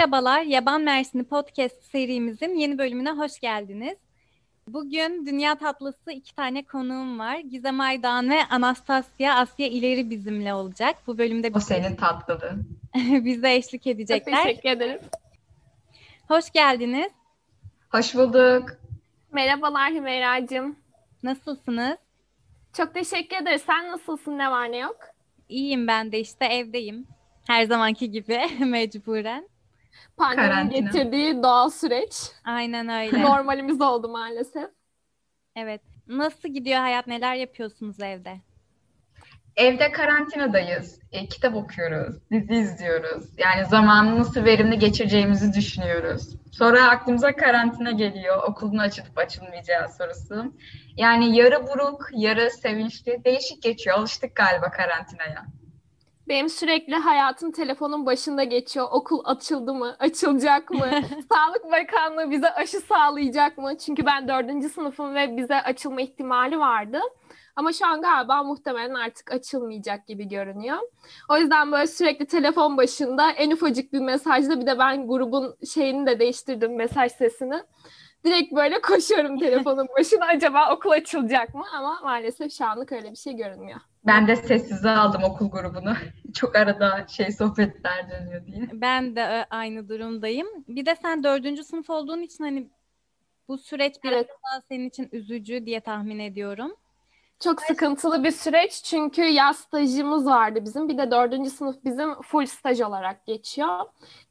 Merhabalar, Yaban Mersini Podcast serimizin yeni bölümüne hoş geldiniz. Bugün Dünya Tatlısı iki tane konuğum var. Gizem Aydan ve Anastasia Asya İleri bizimle olacak. Bu bölümde O senin tatlılığın. bize eşlik Çok edecekler. teşekkür ederim. Hoş geldiniz. Hoş bulduk. Merhabalar Hümeyra'cığım. Nasılsınız? Çok teşekkür ederiz. Sen nasılsın? Ne var ne yok? İyiyim ben de işte evdeyim. Her zamanki gibi mecburen. Pandeminin Karantina. getirdiği doğal süreç. Aynen öyle. Normalimiz oldu maalesef. Evet. Nasıl gidiyor hayat? Neler yapıyorsunuz evde? Evde karantinadayız. E, kitap okuyoruz, dizi izliyoruz. Yani zamanı nasıl verimli geçireceğimizi düşünüyoruz. Sonra aklımıza karantina geliyor. Okulun açılıp açılmayacağı sorusu. Yani yarı buruk, yarı sevinçli. Değişik geçiyor. Alıştık galiba karantinaya. Benim sürekli hayatım telefonun başında geçiyor. Okul açıldı mı? Açılacak mı? Sağlık Bakanlığı bize aşı sağlayacak mı? Çünkü ben dördüncü sınıfım ve bize açılma ihtimali vardı. Ama şu an galiba muhtemelen artık açılmayacak gibi görünüyor. O yüzden böyle sürekli telefon başında en ufacık bir mesajda bir de ben grubun şeyini de değiştirdim mesaj sesini. Direkt böyle koşuyorum telefonun başına acaba okul açılacak mı? Ama maalesef şu anlık öyle bir şey görünmüyor. Ben de sessize aldım okul grubunu. Çok arada şey sohbetler dönüyor diye. Ben de aynı durumdayım. Bir de sen dördüncü sınıf olduğun için hani bu süreç biraz Evet. daha senin için üzücü diye tahmin ediyorum. Çok sıkıntılı bir süreç çünkü yaz stajımız vardı bizim. Bir de dördüncü sınıf bizim full staj olarak geçiyor.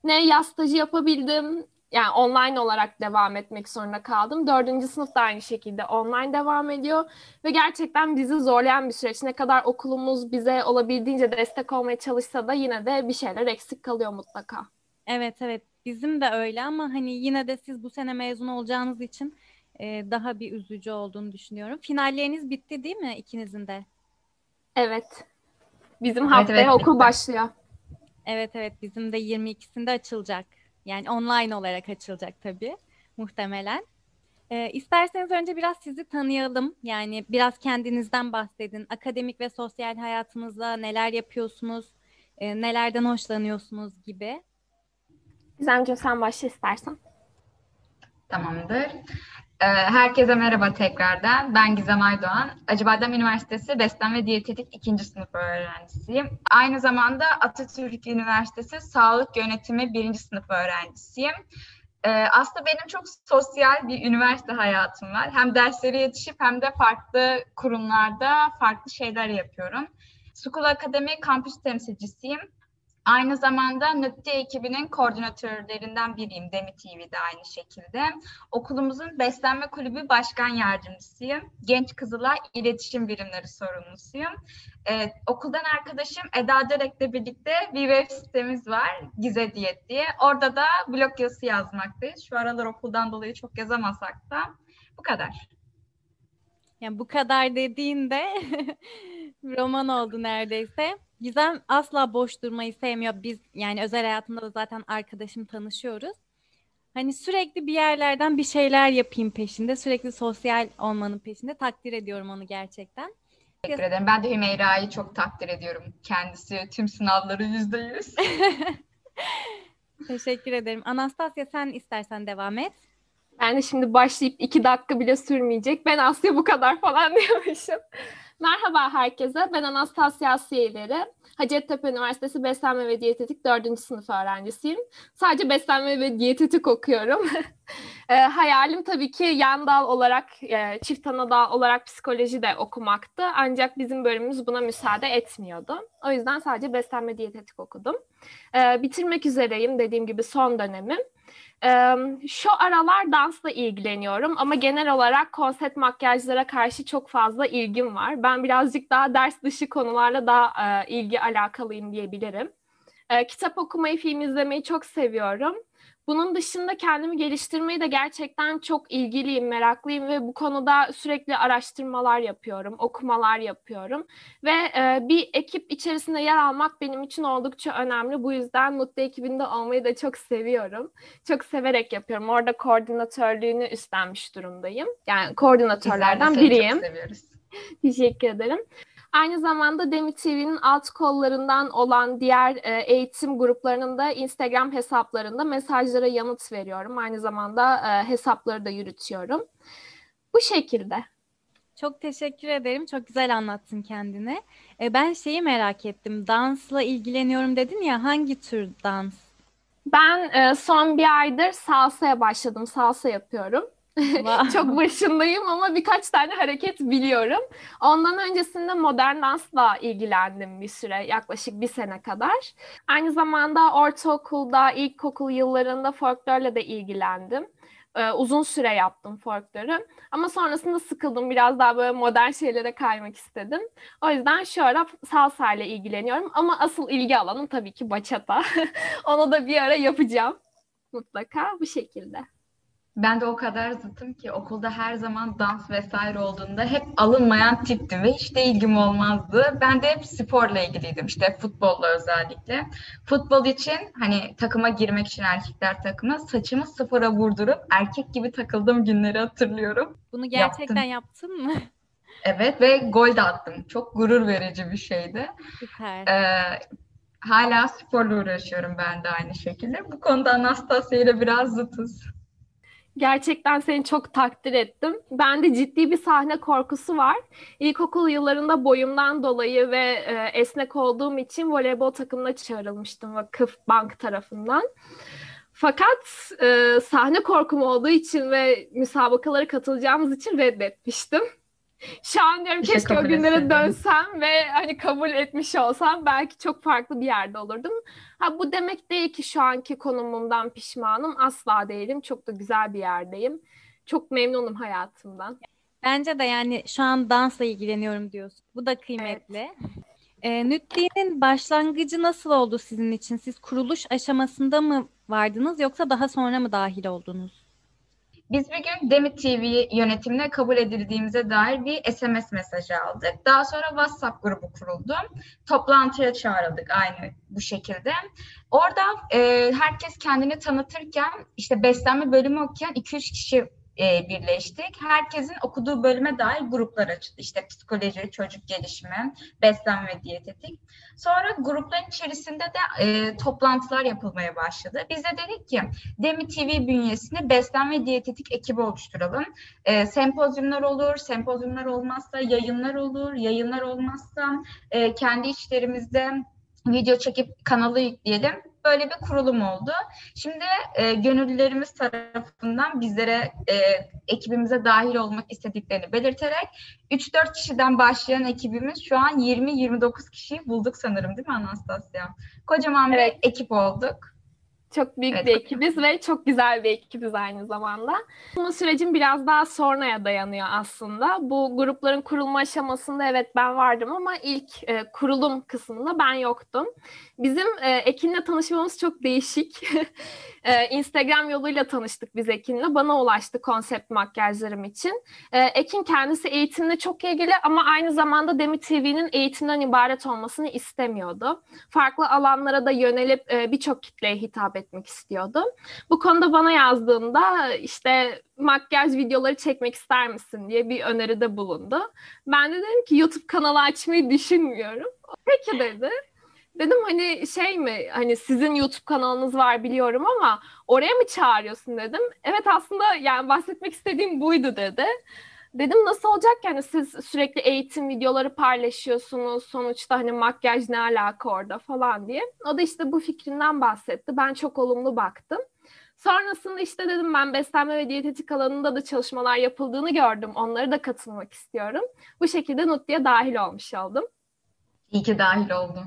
Ne yaz stajı yapabildim, yani online olarak devam etmek zorunda kaldım. Dördüncü sınıf da aynı şekilde online devam ediyor. Ve gerçekten bizi zorlayan bir süreç. Ne kadar okulumuz bize olabildiğince destek olmaya çalışsa da yine de bir şeyler eksik kalıyor mutlaka. Evet evet bizim de öyle ama hani yine de siz bu sene mezun olacağınız için e, daha bir üzücü olduğunu düşünüyorum. Finalleriniz bitti değil mi ikinizin de? Evet. Bizim Evet, haftaya evet, okul bitti. başlıyor. Evet evet bizim de 22'sinde açılacak. Yani online olarak açılacak tabii muhtemelen. E, isterseniz önce biraz sizi tanıyalım. Yani biraz kendinizden bahsedin. Akademik ve sosyal hayatınızda neler yapıyorsunuz, e, nelerden hoşlanıyorsunuz gibi. Gizemciğim sen başla istersen. Tamamdır. Ee, Herkese merhaba tekrardan. Ben Gizem Aydoğan. Acıbadem Üniversitesi Beslenme ve Diyetetik 2. sınıf öğrencisiyim. Aynı zamanda Atatürk Üniversitesi Sağlık Yönetimi 1. sınıf öğrencisiyim. Ee, Aslında benim çok sosyal bir üniversite hayatım var. Hem derslere yetişip hem de farklı kurumlarda farklı şeyler yapıyorum. School Academy kampüs temsilcisiyim. Aynı zamanda NÜTTE ekibinin koordinatörlerinden biriyim. Demi TV'de aynı şekilde. Okulumuzun beslenme kulübü başkan yardımcısıyım. Genç Kızılay İletişim Birimleri sorumlusuyum. Ee, okuldan arkadaşım Eda Dörek'le birlikte bir web sitemiz var. Gize Diyet diye. Orada da blog yazısı yazmaktayız. Şu aralar okuldan dolayı çok yazamasak da bu kadar. Yani bu kadar dediğinde roman oldu neredeyse. Gizem asla boş durmayı sevmiyor. Biz yani özel hayatımda da zaten arkadaşım tanışıyoruz. Hani sürekli bir yerlerden bir şeyler yapayım peşinde. Sürekli sosyal olmanın peşinde. Takdir ediyorum onu gerçekten. Teşekkür ederim. Ben de Hümeyra'yı çok takdir ediyorum. Kendisi tüm sınavları yüzde yüz. Teşekkür ederim. Anastasia sen istersen devam et. Ben de şimdi başlayıp iki dakika bile sürmeyecek. Ben Asya bu kadar falan diyormuşum. Merhaba herkese. Ben Anastasia Asya İleri. Hacettepe Üniversitesi Beslenme ve Diyetetik 4. sınıf öğrencisiyim. Sadece beslenme ve diyetetik okuyorum. E, hayalim tabii ki yan dal olarak, e, çift ana dal olarak psikoloji de okumaktı. Ancak bizim bölümümüz buna müsaade etmiyordu. O yüzden sadece beslenme diyetetik okudum. E, bitirmek üzereyim dediğim gibi son dönemim. Şu aralar dansla ilgileniyorum ama genel olarak konsept makyajlara karşı çok fazla ilgim var. Ben birazcık daha ders dışı konularla daha e, ilgi alakalıyım diyebilirim. Ee, kitap okumayı, film izlemeyi çok seviyorum. Bunun dışında kendimi geliştirmeyi de gerçekten çok ilgiliyim, meraklıyım ve bu konuda sürekli araştırmalar yapıyorum, okumalar yapıyorum. Ve e, bir ekip içerisinde yer almak benim için oldukça önemli. Bu yüzden Mutlu ekibinde olmayı da çok seviyorum. Çok severek yapıyorum. Orada koordinatörlüğünü üstlenmiş durumdayım. Yani koordinatörlerden biriyim. Teşekkür ederim. Aynı zamanda Demi TV'nin alt kollarından olan diğer e, eğitim gruplarının da Instagram hesaplarında mesajlara yanıt veriyorum. Aynı zamanda e, hesapları da yürütüyorum. Bu şekilde. Çok teşekkür ederim. Çok güzel anlattın kendini. E, ben şeyi merak ettim. Dansla ilgileniyorum dedin ya. Hangi tür dans? Ben e, son bir aydır salsaya başladım. Salsa yapıyorum. Çok başındayım ama birkaç tane hareket biliyorum. Ondan öncesinde modern dansla ilgilendim bir süre, yaklaşık bir sene kadar. Aynı zamanda ortaokulda, ilkokul yıllarında folklorla da ilgilendim. Ee, uzun süre yaptım folkloru. Ama sonrasında sıkıldım. Biraz daha böyle modern şeylere kaymak istedim. O yüzden şu ara salsa ile ilgileniyorum. Ama asıl ilgi alanım tabii ki bachata. Onu da bir ara yapacağım. Mutlaka bu şekilde. Ben de o kadar zıtım ki okulda her zaman dans vesaire olduğunda hep alınmayan tiptim ve hiç de ilgim olmazdı. Ben de hep sporla ilgiliydim işte futbolla özellikle. Futbol için hani takıma girmek için erkekler takımı saçımı sıfıra vurdurup erkek gibi takıldığım günleri hatırlıyorum. Bunu gerçekten yaptın mı? Evet ve gol de attım. Çok gurur verici bir şeydi. Süper. Ee, hala sporla uğraşıyorum ben de aynı şekilde. Bu konuda Anastasia ile biraz zıtız. Gerçekten seni çok takdir ettim. Bende ciddi bir sahne korkusu var. İlkokul yıllarında boyumdan dolayı ve e, esnek olduğum için voleybol takımına çağrılmıştım Vakıf Bank tarafından. Fakat e, sahne korkum olduğu için ve müsabakalara katılacağımız için reddetmiştim. Şu an diyorum İşte keşke o kabul günlere dönsem ve hani kabul etmiş olsam belki çok farklı bir yerde olurdum. Ha bu demek değil ki şu anki konumumdan pişmanım. Asla değilim. Çok da güzel bir yerdeyim. Çok memnunum hayatımdan. Bence de yani şu an dansla ilgileniyorum diyorsun. Bu da kıymetli. E, Nütli'nin başlangıcı nasıl oldu sizin için? Siz kuruluş aşamasında mı vardınız yoksa daha sonra mı dahil oldunuz? Biz bir gün Demit TV yönetimine kabul edildiğimize dair bir SMS mesajı aldık. Daha sonra WhatsApp grubu kuruldu. Toplantıya çağrıldık aynı bu şekilde. Orada e, herkes kendini tanıtırken işte beslenme bölümü okuyan 2-3 kişi e, birleştik. Herkesin okuduğu bölüme dair gruplar açıldı. İşte psikoloji, çocuk gelişimi, beslenme diyetetik. Sonra grupların içerisinde de e, toplantılar yapılmaya başladı. Biz de dedik ki Demi TV bünyesinde beslenme diyetetik ekibi oluşturalım. E, sempozyumlar olur, sempozyumlar olmazsa yayınlar olur, yayınlar olmazsa e, kendi içlerimizde video çekip kanalı yükleyelim. Böyle bir kurulum oldu. Şimdi e, gönüllülerimiz tarafından bizlere e, ekibimize dahil olmak istediklerini belirterek 3-4 kişiden başlayan ekibimiz şu an 20-29 kişiyi bulduk sanırım değil mi Anastasia? Kocaman Evet. bir ekip olduk. Çok büyük Evet. bir ekibiz ve çok güzel bir ekibiz aynı zamanda. Bu sürecin biraz daha sonraya dayanıyor aslında. Bu grupların kurulma aşamasında evet ben vardım ama ilk e, kurulum kısmında ben yoktum. Bizim e, Ekin'le tanışmamız çok değişik. E, Instagram yoluyla tanıştık biz Ekin'le. Bana ulaştı konsept makyajlarım için. E, Ekin kendisi eğitimle çok ilgili ama aynı zamanda Demi TV'nin eğitimden ibaret olmasını istemiyordu. Farklı alanlara da yönelip e, birçok kitleye hitap etmek istiyordu. Bu konuda bana yazdığında işte makyaj videoları çekmek ister misin diye bir öneride bulundu. Ben de dedim ki YouTube kanalı açmayı düşünmüyorum. Peki dedi. Dedim hani şey mi hani sizin YouTube kanalınız var biliyorum ama oraya mı çağırıyorsun dedim. Evet aslında yani bahsetmek istediğim buydu dedi. Dedim nasıl olacak yani siz sürekli eğitim videoları paylaşıyorsunuz sonuçta hani makyaj ne alaka orada falan diye. O da işte bu fikrinden bahsetti. Ben çok olumlu baktım. Sonrasında işte dedim ben beslenme ve diyetetik alanında da çalışmalar yapıldığını gördüm. Onlara da katılmak istiyorum. Bu şekilde Nutli'ye dahil olmuş oldum. İyi ki dahil oldun.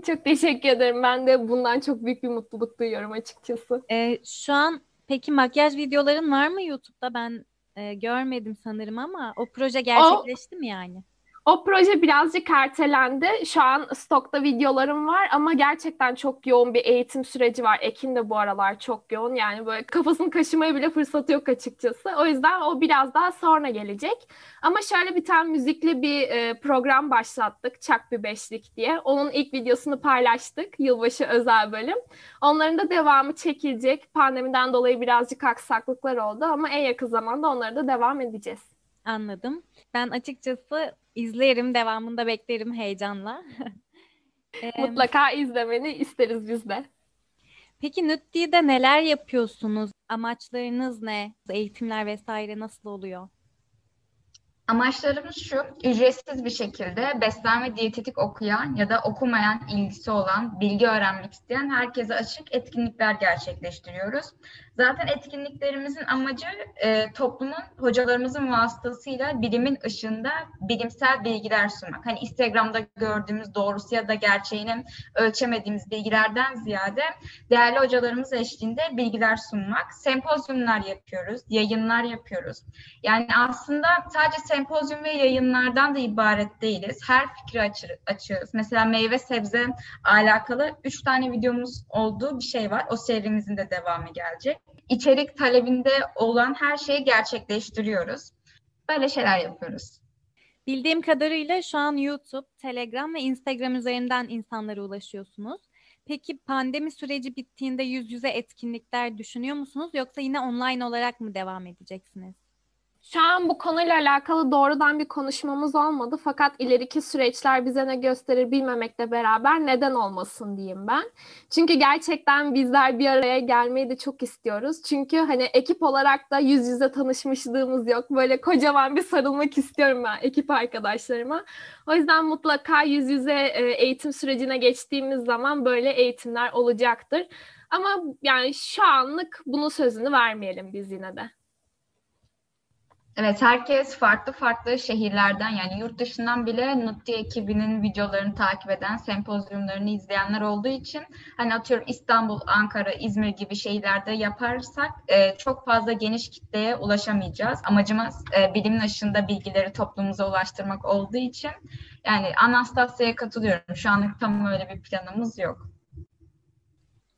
Çok teşekkür ederim. Ben de bundan çok büyük bir mutluluk duyuyorum açıkçası. E, şu an peki makyaj videoların var mı YouTube'da? Ben e, görmedim sanırım ama o proje gerçekleşti mi yani? O proje birazcık ertelendi. Şu an stokta videolarım var ama gerçekten çok yoğun bir eğitim süreci var. Ekin de bu aralar çok yoğun. Yani böyle kafasını kaşımaya bile fırsatı yok açıkçası. O yüzden o biraz daha sonra gelecek. Ama şöyle bir tane müzikli bir e, program başlattık. Çak bir beşlik diye. Onun ilk videosunu paylaştık. Yılbaşı özel bölüm. Onların da devamı çekilecek. Pandemiden dolayı birazcık aksaklıklar oldu ama en yakın zamanda onlara da devam edeceğiz. Anladım. Ben açıkçası izlerim, devamında beklerim heyecanla. Mutlaka izlemeni isteriz biz de. Peki Nütti'de neler yapıyorsunuz? Amaçlarınız ne? Eğitimler vesaire nasıl oluyor? Amaçlarımız şu, ücretsiz bir şekilde beslenme diyetetik okuyan ya da okumayan ilgisi olan, bilgi öğrenmek isteyen herkese açık etkinlikler gerçekleştiriyoruz. Zaten etkinliklerimizin amacı e, toplumun hocalarımızın vasıtasıyla bilimin ışığında bilimsel bilgiler sunmak. Hani Instagram'da gördüğümüz doğrusu ya da gerçeğini ölçemediğimiz bilgilerden ziyade değerli hocalarımız eşliğinde bilgiler sunmak. Sempozyumlar yapıyoruz, yayınlar yapıyoruz. Yani aslında sadece sempozyum ve yayınlardan da ibaret değiliz. Her fikri açır, açığız. Mesela meyve sebze alakalı üç tane videomuz olduğu bir şey var. O serimizin de devamı gelecek içerik talebinde olan her şeyi gerçekleştiriyoruz. Böyle şeyler yapıyoruz. Bildiğim kadarıyla şu an YouTube, Telegram ve Instagram üzerinden insanlara ulaşıyorsunuz. Peki pandemi süreci bittiğinde yüz yüze etkinlikler düşünüyor musunuz yoksa yine online olarak mı devam edeceksiniz? Şu an bu konuyla alakalı doğrudan bir konuşmamız olmadı fakat ileriki süreçler bize ne gösterir bilmemekle beraber neden olmasın diyeyim ben. Çünkü gerçekten bizler bir araya gelmeyi de çok istiyoruz. Çünkü hani ekip olarak da yüz yüze tanışmışlığımız yok. Böyle kocaman bir sarılmak istiyorum ben ekip arkadaşlarıma. O yüzden mutlaka yüz yüze e, eğitim sürecine geçtiğimiz zaman böyle eğitimler olacaktır. Ama yani şu anlık bunun sözünü vermeyelim biz yine de. Evet, herkes farklı farklı şehirlerden yani yurt dışından bile Nutti ekibinin videolarını takip eden, sempozyumlarını izleyenler olduğu için hani atıyorum İstanbul, Ankara, İzmir gibi şehirlerde yaparsak e, çok fazla geniş kitleye ulaşamayacağız. Amacımız e, bilimin ışığında bilgileri toplumumuza ulaştırmak olduğu için yani Anastasya'ya katılıyorum. Şu anlık tam öyle bir planımız yok.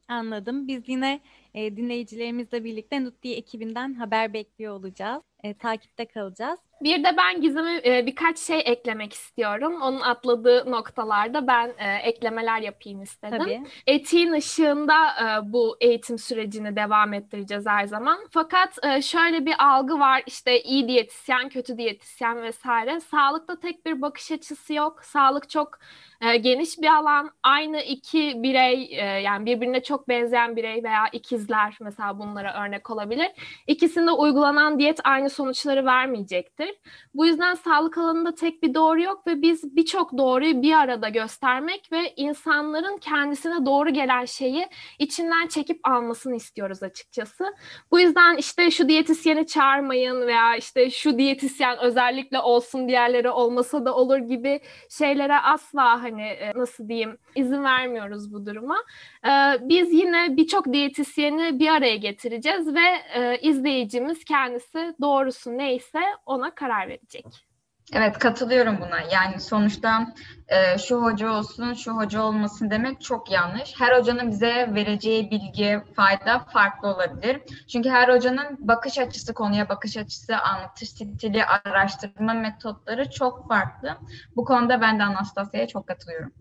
Anladım. Biz yine e, dinleyicilerimizle birlikte Nutti ekibinden haber bekliyor olacağız. E, takipte kalacağız. Bir de ben Gizem'e e, birkaç şey eklemek istiyorum. Onun atladığı noktalarda ben e, eklemeler yapayım istedim. Tabii. Etiğin ışığında e, bu eğitim sürecini devam ettireceğiz her zaman. Fakat e, şöyle bir algı var işte iyi diyetisyen, kötü diyetisyen vesaire. Sağlıkta tek bir bakış açısı yok. Sağlık çok e, geniş bir alan. Aynı iki birey e, yani birbirine çok benzeyen birey veya ikizler mesela bunlara örnek olabilir. İkisinde uygulanan diyet aynı sonuçları vermeyecektir. Bu yüzden sağlık alanında tek bir doğru yok ve biz birçok doğruyu bir arada göstermek ve insanların kendisine doğru gelen şeyi içinden çekip almasını istiyoruz açıkçası. Bu yüzden işte şu diyetisyeni çağırmayın veya işte şu diyetisyen özellikle olsun diğerleri olmasa da olur gibi şeylere asla hani e, nasıl diyeyim izin vermiyoruz bu duruma. E, biz yine birçok diyetisyeni bir araya getireceğiz ve e, izleyicimiz kendisi doğrusu neyse ona karar verecek. Evet katılıyorum buna. Yani sonuçta e, şu hoca olsun, şu hoca olmasın demek çok yanlış. Her hocanın bize vereceği bilgi, fayda farklı olabilir. Çünkü her hocanın bakış açısı, konuya bakış açısı, anlatış stili, araştırma metotları çok farklı. Bu konuda ben de Anastasya'ya çok katılıyorum.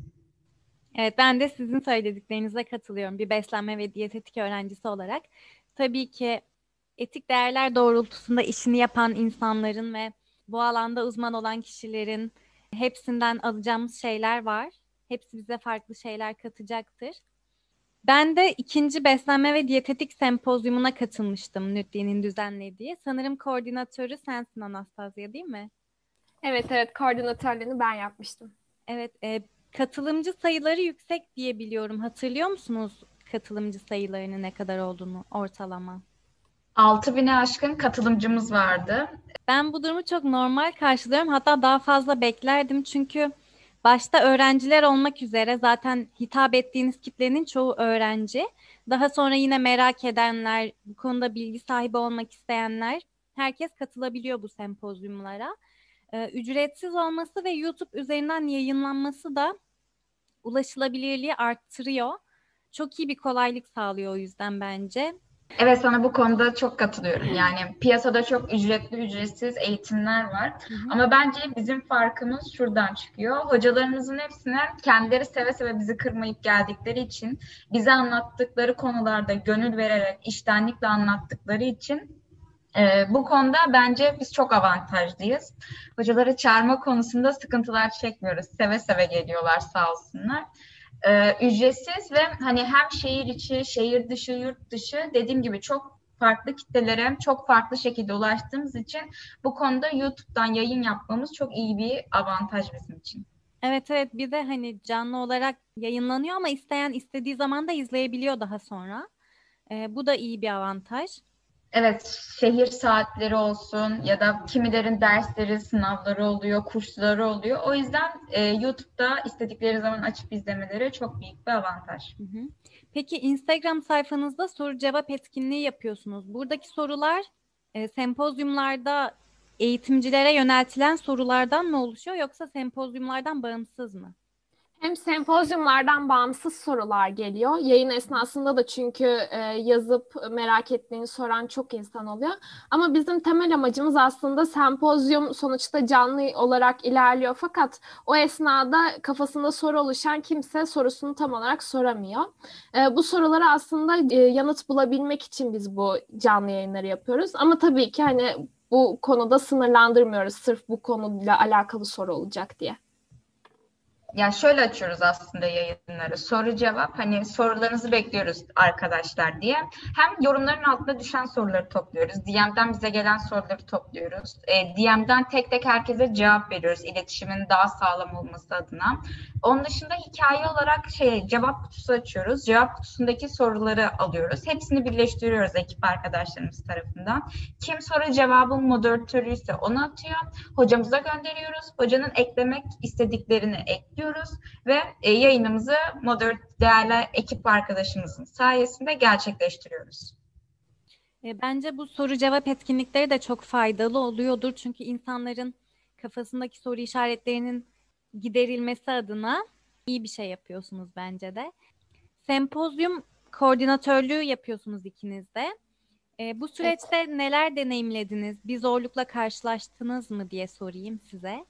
Evet ben de sizin söylediklerinize katılıyorum bir beslenme ve diyetetik öğrencisi olarak. Tabii ki etik değerler doğrultusunda işini yapan insanların ve bu alanda uzman olan kişilerin hepsinden alacağımız şeyler var. Hepsi bize farklı şeyler katacaktır. Ben de ikinci beslenme ve diyetetik sempozyumuna katılmıştım Nütli'nin düzenlediği. Sanırım koordinatörü sensin Anastazya değil mi? Evet evet koordinatörlüğünü ben yapmıştım. Evet e, katılımcı sayıları yüksek diye biliyorum. Hatırlıyor musunuz katılımcı sayılarının ne kadar olduğunu ortalama? 6000'e aşkın katılımcımız vardı. Ben bu durumu çok normal karşılıyorum. Hatta daha fazla beklerdim çünkü başta öğrenciler olmak üzere zaten hitap ettiğiniz kitlenin çoğu öğrenci. Daha sonra yine merak edenler, bu konuda bilgi sahibi olmak isteyenler herkes katılabiliyor bu sempozyumlara. Ee, ücretsiz olması ve YouTube üzerinden yayınlanması da ulaşılabilirliği arttırıyor. Çok iyi bir kolaylık sağlıyor o yüzden bence. Evet sana bu konuda çok katılıyorum. Yani piyasada çok ücretli ücretsiz eğitimler var. Hı hı. Ama bence bizim farkımız şuradan çıkıyor. Hocalarımızın hepsine kendileri seve seve bizi kırmayıp geldikleri için bize anlattıkları konularda gönül vererek iştenlikle anlattıkları için Ee, bu konuda bence biz çok avantajlıyız. Hocaları çağırma konusunda sıkıntılar çekmiyoruz. Seve seve geliyorlar sağ olsunlar. Ee, ücretsiz ve hani hem şehir içi, şehir dışı, yurt dışı dediğim gibi çok farklı kitlelere çok farklı şekilde ulaştığımız için bu konuda YouTube'dan yayın yapmamız çok iyi bir avantaj bizim için. Evet evet bir de hani canlı olarak yayınlanıyor ama isteyen istediği zaman da izleyebiliyor daha sonra. Ee, bu da iyi bir avantaj. Evet, şehir saatleri olsun ya da kimilerin dersleri, sınavları oluyor, kursları oluyor. O yüzden e, YouTube'da istedikleri zaman açıp izlemeleri çok büyük bir avantaj. Hı hı. Peki Instagram sayfanızda soru cevap etkinliği yapıyorsunuz. Buradaki sorular e, sempozyumlarda eğitimcilere yöneltilen sorulardan mı oluşuyor yoksa sempozyumlardan bağımsız mı? Hem sempozyumlardan bağımsız sorular geliyor. Yayın esnasında da çünkü e, yazıp merak ettiğini soran çok insan oluyor. Ama bizim temel amacımız aslında sempozyum sonuçta canlı olarak ilerliyor. Fakat o esnada kafasında soru oluşan kimse sorusunu tam olarak soramıyor. E, bu sorulara aslında e, yanıt bulabilmek için biz bu canlı yayınları yapıyoruz. Ama tabii ki hani bu konuda sınırlandırmıyoruz sırf bu konuyla alakalı soru olacak diye. Ya şöyle açıyoruz aslında yayınları. Soru cevap hani sorularınızı bekliyoruz arkadaşlar diye. Hem yorumların altına düşen soruları topluyoruz. DM'den bize gelen soruları topluyoruz. E, DM'den tek tek herkese cevap veriyoruz iletişimin daha sağlam olması adına. Onun dışında hikaye olarak şey cevap kutusu açıyoruz. Cevap kutusundaki soruları alıyoruz. Hepsini birleştiriyoruz ekip arkadaşlarımız tarafından. Kim soru cevabın moderatörüyse onu atıyor. Hocamıza gönderiyoruz. Hocanın eklemek istediklerini ekliyoruz ve e, yayınımızı moderatör değerli ekip arkadaşımızın sayesinde gerçekleştiriyoruz. E, bence bu soru cevap etkinlikleri de çok faydalı oluyordur. Çünkü insanların kafasındaki soru işaretlerinin giderilmesi adına iyi bir şey yapıyorsunuz bence de. Sempozyum koordinatörlüğü yapıyorsunuz ikiniz de. E, bu süreçte evet. neler deneyimlediniz? Bir zorlukla karşılaştınız mı diye sorayım size.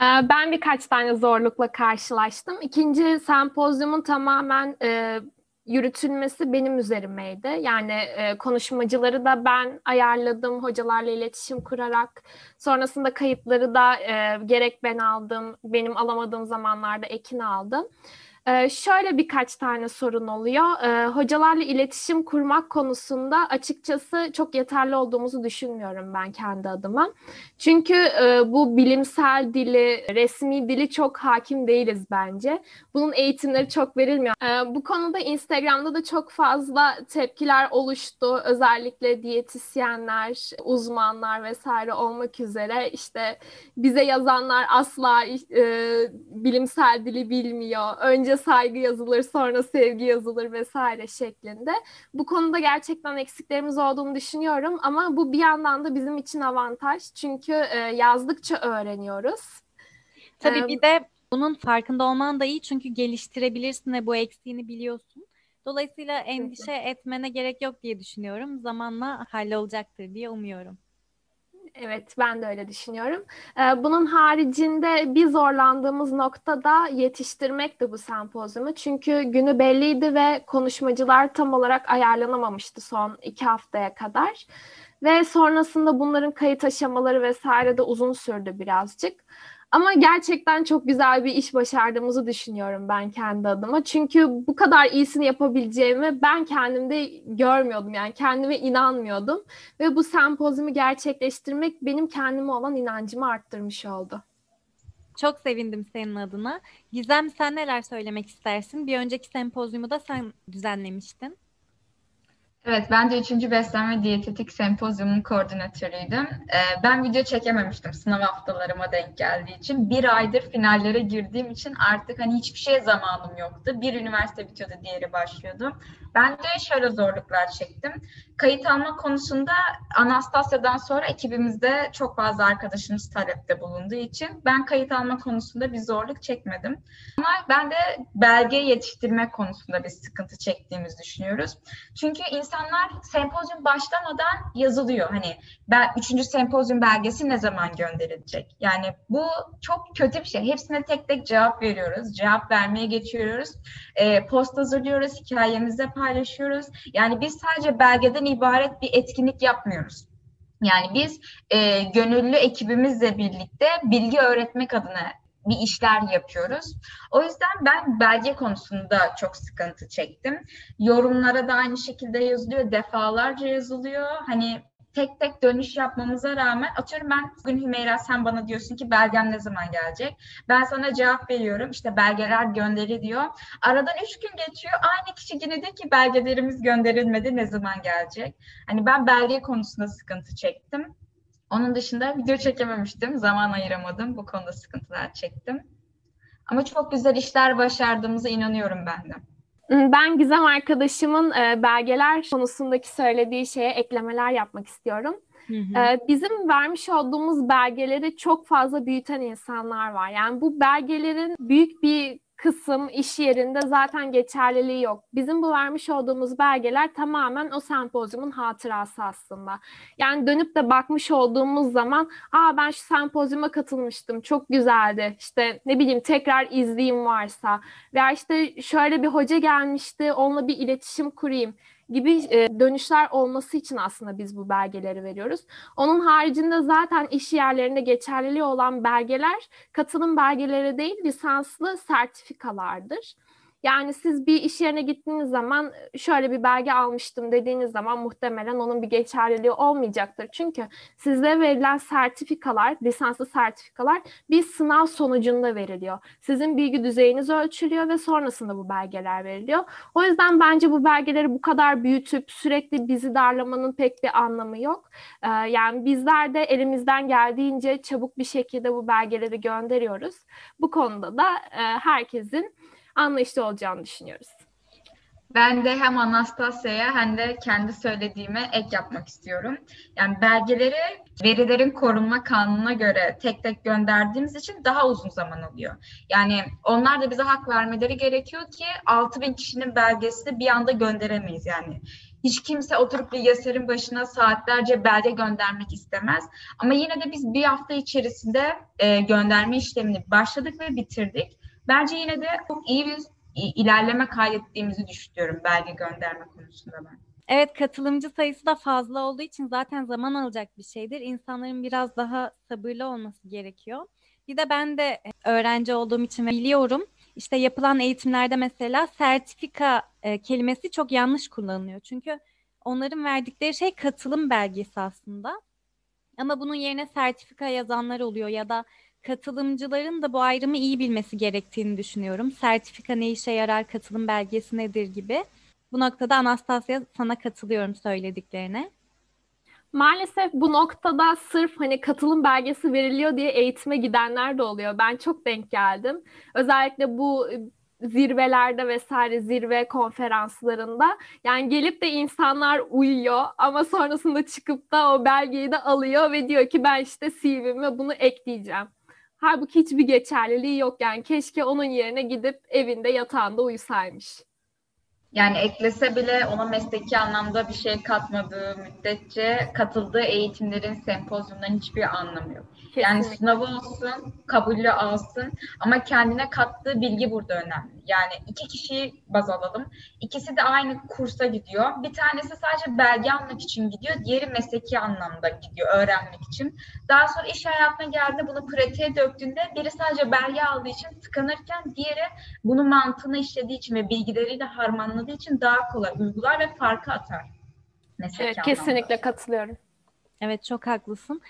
Ee, ben birkaç tane zorlukla karşılaştım. İkinci sempozyumun tamamen e, yürütülmesi benim üzerimeydi. Yani e, konuşmacıları da ben ayarladım hocalarla iletişim kurarak. Sonrasında kayıtları da e, gerek ben aldım, benim alamadığım zamanlarda Ekin aldı. Ee, şöyle birkaç tane sorun oluyor. Ee, hocalarla iletişim kurmak konusunda açıkçası çok yeterli olduğumuzu düşünmüyorum ben kendi adıma. Çünkü e, bu bilimsel dili, resmi dili çok hakim değiliz bence. Bunun eğitimleri çok verilmiyor. Ee, bu konuda Instagram'da da çok fazla tepkiler oluştu. Özellikle diyetisyenler, uzmanlar vesaire olmak üzere işte bize yazanlar asla e, bilimsel dili bilmiyor. Önce saygı yazılır, sonra sevgi yazılır vesaire şeklinde. Bu konuda gerçekten eksiklerimiz olduğunu düşünüyorum ama bu bir yandan da bizim için avantaj. Çünkü e, yazdıkça öğreniyoruz. Tabii ee, bir de bunun farkında olman da iyi çünkü geliştirebilirsin ve bu eksiğini biliyorsun. Dolayısıyla endişe etmene gerek yok diye düşünüyorum. Zamanla hallolacaktır diye umuyorum. Evet, ben de öyle düşünüyorum. Ee, bunun haricinde bir zorlandığımız nokta da yetiştirmekti bu sempozyumu. Çünkü günü belliydi ve konuşmacılar tam olarak ayarlanamamıştı son iki haftaya kadar. Ve sonrasında bunların kayıt aşamaları vesaire de uzun sürdü birazcık. Ama gerçekten çok güzel bir iş başardığımızı düşünüyorum ben kendi adıma. Çünkü bu kadar iyisini yapabileceğimi ben kendimde görmüyordum. Yani kendime inanmıyordum. Ve bu sempozyumu gerçekleştirmek benim kendime olan inancımı arttırmış oldu. Çok sevindim senin adına. Gizem sen neler söylemek istersin? Bir önceki sempozyumu da sen düzenlemiştin. Evet, ben de 3. Beslenme Diyetetik Sempozyumun koordinatörüydüm. Ee, ben video çekememiştim sınav haftalarıma denk geldiği için. Bir aydır finallere girdiğim için artık hani hiçbir şeye zamanım yoktu. Bir üniversite bitiyordu, diğeri başlıyordu. Ben de şöyle zorluklar çektim. Kayıt alma konusunda Anastasya'dan sonra ekibimizde çok fazla arkadaşımız talepte bulunduğu için ben kayıt alma konusunda bir zorluk çekmedim. Ama ben de belge yetiştirme konusunda bir sıkıntı çektiğimizi düşünüyoruz. Çünkü insanlar sempozyum başlamadan yazılıyor. Hani ben, üçüncü sempozyum belgesi ne zaman gönderilecek? Yani bu çok kötü bir şey. Hepsine tek tek cevap veriyoruz. Cevap vermeye geçiyoruz. E, post hazırlıyoruz. Hikayemizde paylaşıyoruz. Yani biz sadece belgeden ibaret bir etkinlik yapmıyoruz. Yani biz e, gönüllü ekibimizle birlikte bilgi öğretmek adına bir işler yapıyoruz. O yüzden ben belge konusunda çok sıkıntı çektim. Yorumlara da aynı şekilde yazılıyor, defalarca yazılıyor. Hani tek tek dönüş yapmamıza rağmen atıyorum ben bugün Hümeyra sen bana diyorsun ki belgem ne zaman gelecek? Ben sana cevap veriyorum işte belgeler gönderi diyor. Aradan üç gün geçiyor aynı kişi yine diyor ki belgelerimiz gönderilmedi ne zaman gelecek? Hani ben belge konusunda sıkıntı çektim. Onun dışında video çekememiştim. Zaman ayıramadım. Bu konuda sıkıntılar çektim. Ama çok güzel işler başardığımıza inanıyorum ben de. Ben Gizem arkadaşımın e, belgeler konusundaki söylediği şeye eklemeler yapmak istiyorum. Hı hı. E, bizim vermiş olduğumuz belgeleri çok fazla büyüten insanlar var. Yani bu belgelerin büyük bir kısım iş yerinde zaten geçerliliği yok. Bizim bu vermiş olduğumuz belgeler tamamen o sempozyumun hatırası aslında. Yani dönüp de bakmış olduğumuz zaman aa ben şu sempozyuma katılmıştım çok güzeldi işte ne bileyim tekrar izleyeyim varsa veya işte şöyle bir hoca gelmişti onunla bir iletişim kurayım gibi e, dönüşler olması için aslında biz bu belgeleri veriyoruz. Onun haricinde zaten iş yerlerinde geçerliliği olan belgeler katılım belgeleri değil lisanslı sertifikalardır. Yani siz bir iş yerine gittiğiniz zaman şöyle bir belge almıştım dediğiniz zaman muhtemelen onun bir geçerliliği olmayacaktır. Çünkü size verilen sertifikalar, lisanslı sertifikalar bir sınav sonucunda veriliyor. Sizin bilgi düzeyiniz ölçülüyor ve sonrasında bu belgeler veriliyor. O yüzden bence bu belgeleri bu kadar büyütüp sürekli bizi darlamanın pek bir anlamı yok. Ee, yani bizler de elimizden geldiğince çabuk bir şekilde bu belgeleri gönderiyoruz. Bu konuda da e, herkesin anlayışlı olacağını düşünüyoruz. Ben de hem Anastasya'ya hem de kendi söylediğime ek yapmak istiyorum. Yani belgeleri verilerin korunma kanununa göre tek tek gönderdiğimiz için daha uzun zaman alıyor. Yani onlar da bize hak vermeleri gerekiyor ki 6000 kişinin belgesini bir anda gönderemeyiz yani. Hiç kimse oturup bilgisayarın başına saatlerce belge göndermek istemez. Ama yine de biz bir hafta içerisinde e, gönderme işlemini başladık ve bitirdik. Bence yine de çok iyi bir ilerleme kaydettiğimizi düşünüyorum belge gönderme konusunda ben. Evet katılımcı sayısı da fazla olduğu için zaten zaman alacak bir şeydir. İnsanların biraz daha sabırlı olması gerekiyor. Bir de ben de öğrenci olduğum için biliyorum. İşte yapılan eğitimlerde mesela sertifika e, kelimesi çok yanlış kullanılıyor. Çünkü onların verdikleri şey katılım belgesi aslında. Ama bunun yerine sertifika yazanlar oluyor ya da katılımcıların da bu ayrımı iyi bilmesi gerektiğini düşünüyorum. Sertifika ne işe yarar, katılım belgesi nedir gibi. Bu noktada Anastasia sana katılıyorum söylediklerine. Maalesef bu noktada sırf hani katılım belgesi veriliyor diye eğitime gidenler de oluyor. Ben çok denk geldim. Özellikle bu e, zirvelerde vesaire zirve konferanslarında yani gelip de insanlar uyuyor ama sonrasında çıkıp da o belgeyi de alıyor ve diyor ki ben işte CV'me bunu ekleyeceğim. Halbuki hiçbir geçerliliği yok yani keşke onun yerine gidip evinde yatağında uyusaymış. Yani eklese bile ona mesleki anlamda bir şey katmadığı müddetçe katıldığı eğitimlerin, sempozyumların hiçbir anlamı yok. Kesinlikle. Yani sınavı olsun, kabulü alsın ama kendine kattığı bilgi burada önemli. Yani iki kişiyi baz alalım. İkisi de aynı kursa gidiyor. Bir tanesi sadece belge almak için gidiyor, diğeri mesleki anlamda gidiyor, öğrenmek için. Daha sonra iş hayatına geldiğinde bunu pratiğe döktüğünde biri sadece belge aldığı için tıkanırken diğeri bunu mantığına işlediği için ve bilgileriyle harmanladığı için daha kolay uygular ve farkı atar. Mesleki evet, anlamda. kesinlikle katılıyorum. Evet çok haklısın.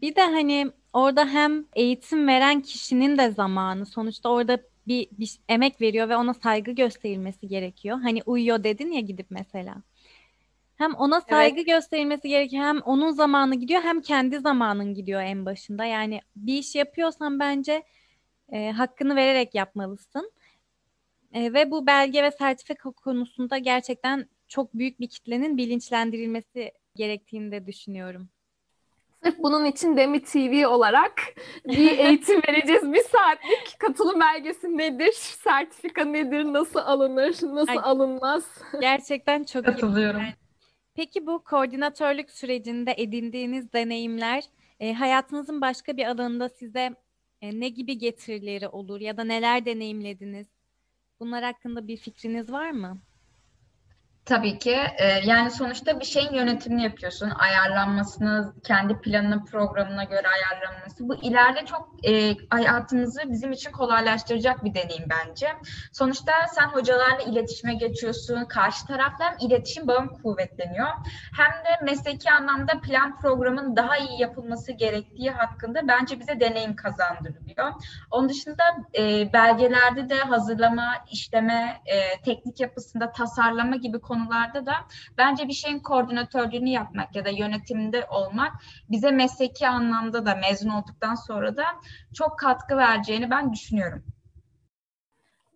Bir de hani orada hem eğitim veren kişinin de zamanı sonuçta orada bir, bir emek veriyor ve ona saygı gösterilmesi gerekiyor. Hani uyuyor dedin ya gidip mesela. Hem ona saygı evet. gösterilmesi gerekiyor hem onun zamanı gidiyor hem kendi zamanın gidiyor en başında. Yani bir iş yapıyorsan bence e, hakkını vererek yapmalısın. E, ve bu belge ve sertifika konusunda gerçekten çok büyük bir kitlenin bilinçlendirilmesi gerektiğini de düşünüyorum. Sırf bunun için Demi TV olarak bir eğitim vereceğiz. Bir saatlik katılım belgesi nedir? Sertifika nedir? Nasıl alınır? Nasıl Ay, alınmaz? Gerçekten çok Katılıyorum. iyi. Peki bu koordinatörlük sürecinde edindiğiniz deneyimler e, hayatınızın başka bir alanında size e, ne gibi getirileri olur ya da neler deneyimlediniz? Bunlar hakkında bir fikriniz var mı? Tabii ki. Ee, yani sonuçta bir şeyin yönetimini yapıyorsun. Ayarlanmasını, kendi planına, programına göre ayarlanması. Bu ileride çok e, hayatımızı bizim için kolaylaştıracak bir deneyim bence. Sonuçta sen hocalarla iletişime geçiyorsun. Karşı tarafla hem iletişim bağın kuvvetleniyor. Hem de mesleki anlamda plan programın daha iyi yapılması gerektiği hakkında bence bize deneyim kazandırılıyor. Onun dışında e, belgelerde de hazırlama, işleme, e, teknik yapısında tasarlama gibi konularda da bence bir şeyin koordinatörlüğünü yapmak ya da yönetimde olmak bize mesleki anlamda da mezun olduktan sonra da çok katkı vereceğini ben düşünüyorum.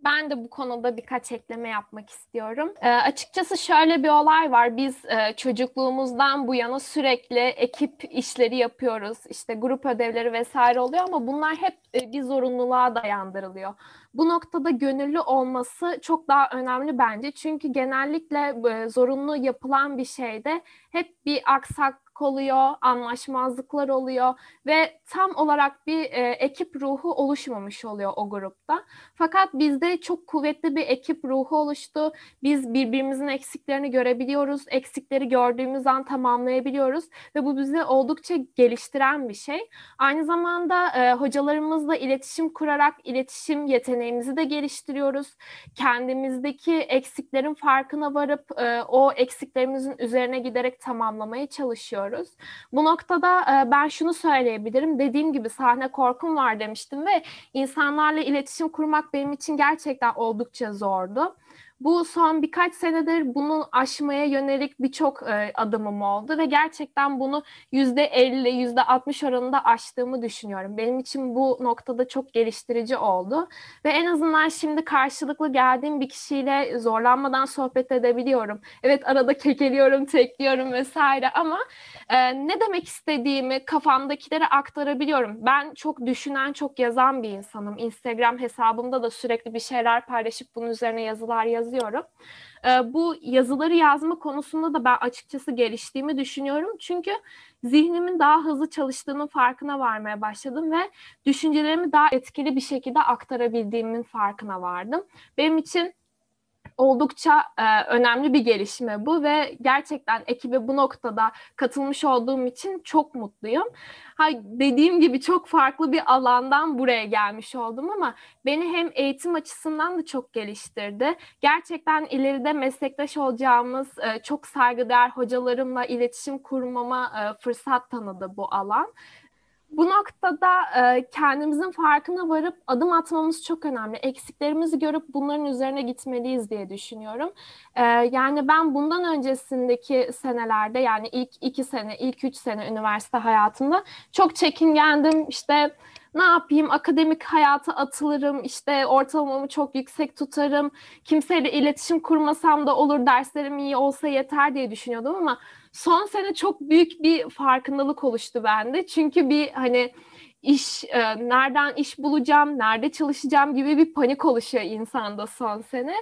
Ben de bu konuda birkaç ekleme yapmak istiyorum. E, açıkçası şöyle bir olay var. Biz e, çocukluğumuzdan bu yana sürekli ekip işleri yapıyoruz. İşte grup ödevleri vesaire oluyor ama bunlar hep e, bir zorunluluğa dayandırılıyor. Bu noktada gönüllü olması çok daha önemli bence. Çünkü genellikle e, zorunlu yapılan bir şeyde hep bir aksak oluyor, anlaşmazlıklar oluyor ve tam olarak bir e, ekip ruhu oluşmamış oluyor o grupta. Fakat bizde çok kuvvetli bir ekip ruhu oluştu. Biz birbirimizin eksiklerini görebiliyoruz. Eksikleri gördüğümüz an tamamlayabiliyoruz ve bu bizi oldukça geliştiren bir şey. Aynı zamanda e, hocalarımızla iletişim kurarak iletişim yeteneğimizi de geliştiriyoruz. Kendimizdeki eksiklerin farkına varıp e, o eksiklerimizin üzerine giderek tamamlamaya çalışıyoruz. Bu noktada e, ben şunu söyleyebilirim. Dediğim gibi sahne korkum var demiştim ve insanlarla iletişim kurmak benim için gerçekten oldukça zordu. Bu son birkaç senedir bunu aşmaya yönelik birçok e, adımım oldu ve gerçekten bunu yüzde 50, yüzde 60 oranında aştığımı düşünüyorum. Benim için bu noktada çok geliştirici oldu ve en azından şimdi karşılıklı geldiğim bir kişiyle zorlanmadan sohbet edebiliyorum. Evet arada kekeliyorum, tekliyorum vesaire ama e, ne demek istediğimi kafamdakileri aktarabiliyorum. Ben çok düşünen, çok yazan bir insanım. Instagram hesabımda da sürekli bir şeyler paylaşıp bunun üzerine yazılar yazıyorum yazıyorum. E, bu yazıları yazma konusunda da ben açıkçası geliştiğimi düşünüyorum. Çünkü zihnimin daha hızlı çalıştığının farkına varmaya başladım ve düşüncelerimi daha etkili bir şekilde aktarabildiğimin farkına vardım. Benim için oldukça e, önemli bir gelişme bu ve gerçekten ekibe bu noktada katılmış olduğum için çok mutluyum. Ha, dediğim gibi çok farklı bir alandan buraya gelmiş oldum ama beni hem eğitim açısından da çok geliştirdi. Gerçekten ileride meslektaş olacağımız e, çok saygıdeğer hocalarımla iletişim kurmama e, fırsat tanıdı bu alan bu noktada e, kendimizin farkına varıp adım atmamız çok önemli. Eksiklerimizi görüp bunların üzerine gitmeliyiz diye düşünüyorum. E, yani ben bundan öncesindeki senelerde yani ilk iki sene, ilk üç sene üniversite hayatımda çok çekingendim. İşte ne yapayım akademik hayata atılırım işte ortalamamı çok yüksek tutarım kimseyle iletişim kurmasam da olur derslerim iyi olsa yeter diye düşünüyordum ama son sene çok büyük bir farkındalık oluştu bende çünkü bir hani iş e, nereden iş bulacağım, nerede çalışacağım gibi bir panik oluşuyor insanda son sene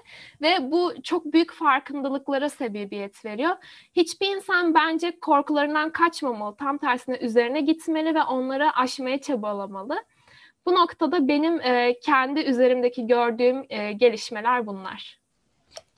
ve bu çok büyük farkındalıklara sebebiyet veriyor. Hiçbir insan bence korkularından kaçmamalı, tam tersine üzerine gitmeli ve onları aşmaya çabalamalı. Bu noktada benim e, kendi üzerimdeki gördüğüm e, gelişmeler bunlar.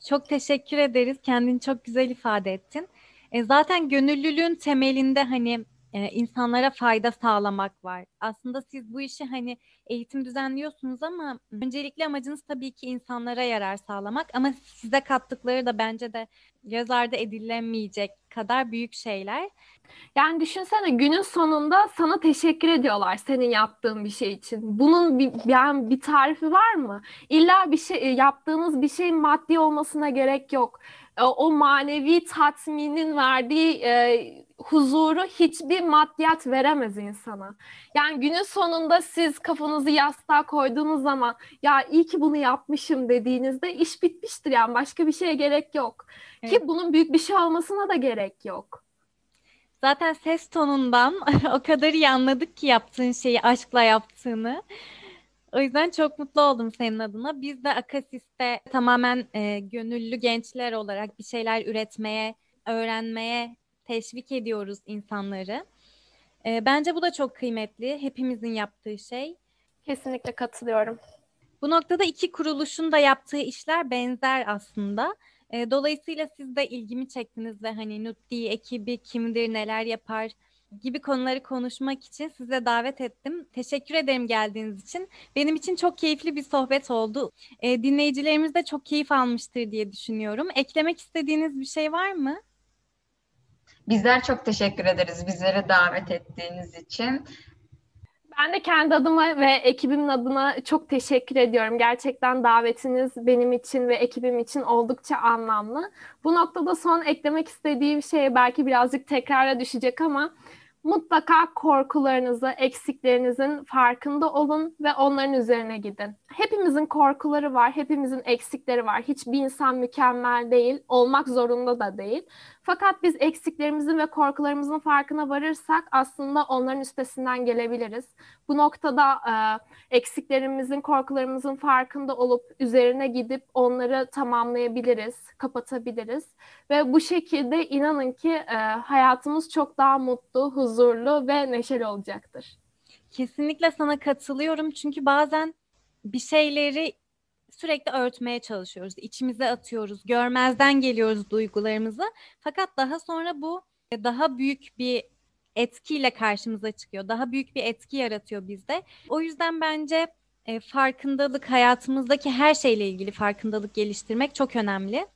Çok teşekkür ederiz. Kendini çok güzel ifade ettin. E, zaten gönüllülüğün temelinde hani e, insanlara fayda sağlamak var. Aslında siz bu işi hani eğitim düzenliyorsunuz ama öncelikli amacınız tabii ki insanlara yarar sağlamak ama size kattıkları da bence de göz ardı edilemeyecek kadar büyük şeyler. Yani düşünsene günün sonunda sana teşekkür ediyorlar senin yaptığın bir şey için. Bunun bir, yani bir tarifi var mı? İlla bir şey yaptığınız bir şeyin maddi olmasına gerek yok. O manevi tatminin verdiği e, huzuru hiçbir maddiyat veremez insana. Yani günün sonunda siz kafanızı yastığa koyduğunuz zaman ya iyi ki bunu yapmışım dediğinizde iş bitmiştir yani başka bir şeye gerek yok. Evet. Ki bunun büyük bir şey olmasına da gerek yok. Zaten ses tonundan o kadar iyi anladık ki yaptığın şeyi aşkla yaptığını. O yüzden çok mutlu oldum senin adına. Biz de Akasis'te tamamen e, gönüllü gençler olarak bir şeyler üretmeye, öğrenmeye teşvik ediyoruz insanları. E, bence bu da çok kıymetli. Hepimizin yaptığı şey. Kesinlikle katılıyorum. Bu noktada iki kuruluşun da yaptığı işler benzer aslında. E, dolayısıyla siz de ilgimi çektiniz ve hani Nutti ekibi kimdir, neler yapar gibi konuları konuşmak için size davet ettim. Teşekkür ederim geldiğiniz için. Benim için çok keyifli bir sohbet oldu. E, dinleyicilerimiz de çok keyif almıştır diye düşünüyorum. Eklemek istediğiniz bir şey var mı? Bizler çok teşekkür ederiz bizleri davet ettiğiniz için. Ben de kendi adıma ve ekibimin adına çok teşekkür ediyorum. Gerçekten davetiniz benim için ve ekibim için oldukça anlamlı. Bu noktada son eklemek istediğim şey belki birazcık tekrara düşecek ama mutlaka korkularınızı, eksiklerinizin farkında olun ve onların üzerine gidin. Hepimizin korkuları var, hepimizin eksikleri var. Hiçbir insan mükemmel değil, olmak zorunda da değil. Fakat biz eksiklerimizin ve korkularımızın farkına varırsak aslında onların üstesinden gelebiliriz. Bu noktada e, eksiklerimizin, korkularımızın farkında olup üzerine gidip onları tamamlayabiliriz, kapatabiliriz. Ve bu şekilde inanın ki e, hayatımız çok daha mutlu, huzurlu ve neşeli olacaktır. Kesinlikle sana katılıyorum çünkü bazen bir şeyleri sürekli örtmeye çalışıyoruz. içimize atıyoruz. Görmezden geliyoruz duygularımızı. Fakat daha sonra bu daha büyük bir etkiyle karşımıza çıkıyor. Daha büyük bir etki yaratıyor bizde. O yüzden bence e, farkındalık hayatımızdaki her şeyle ilgili farkındalık geliştirmek çok önemli.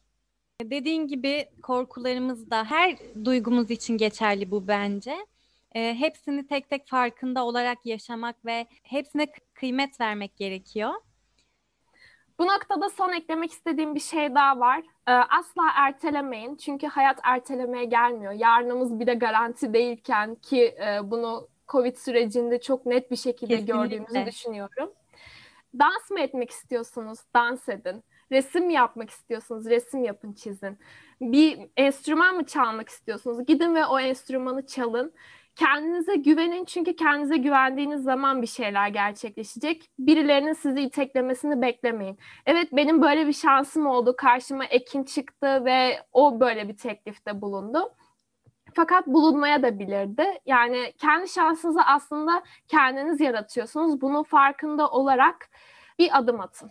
Dediğin gibi korkularımız da her duygumuz için geçerli bu bence. E, hepsini tek tek farkında olarak yaşamak ve hepsine kıymet vermek gerekiyor. Bu noktada son eklemek istediğim bir şey daha var. Ee, asla ertelemeyin. Çünkü hayat ertelemeye gelmiyor. Yarınımız bir de garanti değilken ki e, bunu Covid sürecinde çok net bir şekilde Kesinlikle. gördüğümüzü düşünüyorum. Dans mı etmek istiyorsunuz? Dans edin. Resim yapmak istiyorsunuz? Resim yapın, çizin. Bir enstrüman mı çalmak istiyorsunuz? Gidin ve o enstrümanı çalın. Kendinize güvenin çünkü kendinize güvendiğiniz zaman bir şeyler gerçekleşecek. Birilerinin sizi iteklemesini beklemeyin. Evet benim böyle bir şansım oldu. Karşıma Ekin çıktı ve o böyle bir teklifte bulundu. Fakat bulunmaya da bilirdi. Yani kendi şansınızı aslında kendiniz yaratıyorsunuz. Bunun farkında olarak bir adım atın.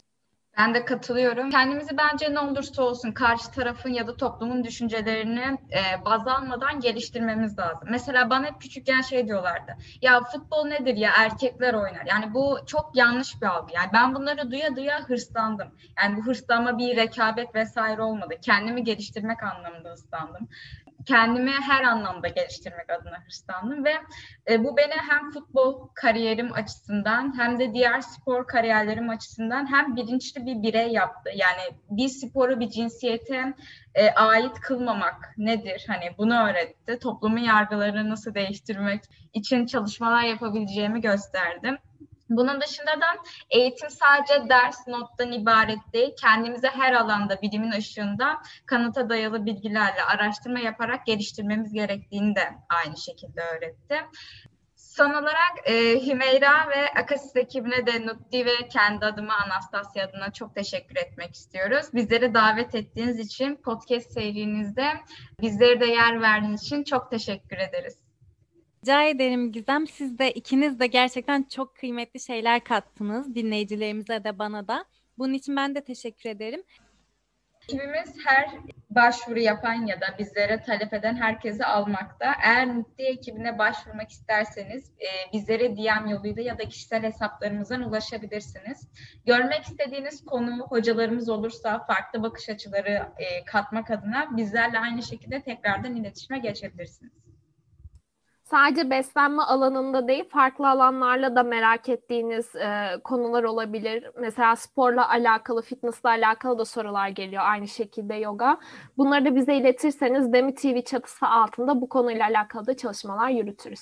Ben de katılıyorum. Kendimizi bence ne olursa olsun karşı tarafın ya da toplumun düşüncelerini e, baz almadan geliştirmemiz lazım. Mesela bana hep küçükken şey diyorlardı. Ya futbol nedir ya erkekler oynar. Yani bu çok yanlış bir algı. Yani ben bunları duya duya hırslandım. Yani bu hırslanma bir rekabet vesaire olmadı. Kendimi geliştirmek anlamında hırslandım kendimi her anlamda geliştirmek adına hırslandım ve e, bu beni hem futbol kariyerim açısından hem de diğer spor kariyerlerim açısından hem bilinçli bir birey yaptı. Yani bir sporu bir cinsiyete e, ait kılmamak nedir? Hani bunu öğretti. Toplumun yargılarını nasıl değiştirmek için çalışmalar yapabileceğimi gösterdim. Bunun dışında da eğitim sadece ders nottan ibaret değil. Kendimize her alanda bilimin ışığında kanıta dayalı bilgilerle araştırma yaparak geliştirmemiz gerektiğini de aynı şekilde öğretti. Son olarak e, Hümeyra ve Akasis ekibine de Nutti ve kendi adıma Anastasya adına çok teşekkür etmek istiyoruz. Bizleri davet ettiğiniz için podcast serinizde bizlere de yer verdiğiniz için çok teşekkür ederiz. Rica ederim Gizem. Siz de ikiniz de gerçekten çok kıymetli şeyler kattınız dinleyicilerimize de bana da. Bunun için ben de teşekkür ederim. Ekibimiz her başvuru yapan ya da bizlere talep eden herkesi almakta. Eğer Mutlu ekibine başvurmak isterseniz e, bizlere DM yoluyla ya da kişisel hesaplarımızdan ulaşabilirsiniz. Görmek istediğiniz konu hocalarımız olursa farklı bakış açıları e, katmak adına bizlerle aynı şekilde tekrardan iletişime geçebilirsiniz sadece beslenme alanında değil farklı alanlarla da merak ettiğiniz e, konular olabilir. Mesela sporla alakalı, fitnessle alakalı da sorular geliyor aynı şekilde yoga. Bunları da bize iletirseniz Demi TV çatısı altında bu konuyla alakalı da çalışmalar yürütürüz.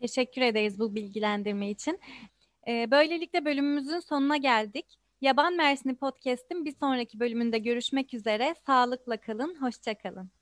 Teşekkür ederiz bu bilgilendirme için. Ee, böylelikle bölümümüzün sonuna geldik. Yaban Mersini Podcast'in bir sonraki bölümünde görüşmek üzere. Sağlıkla kalın, hoşçakalın.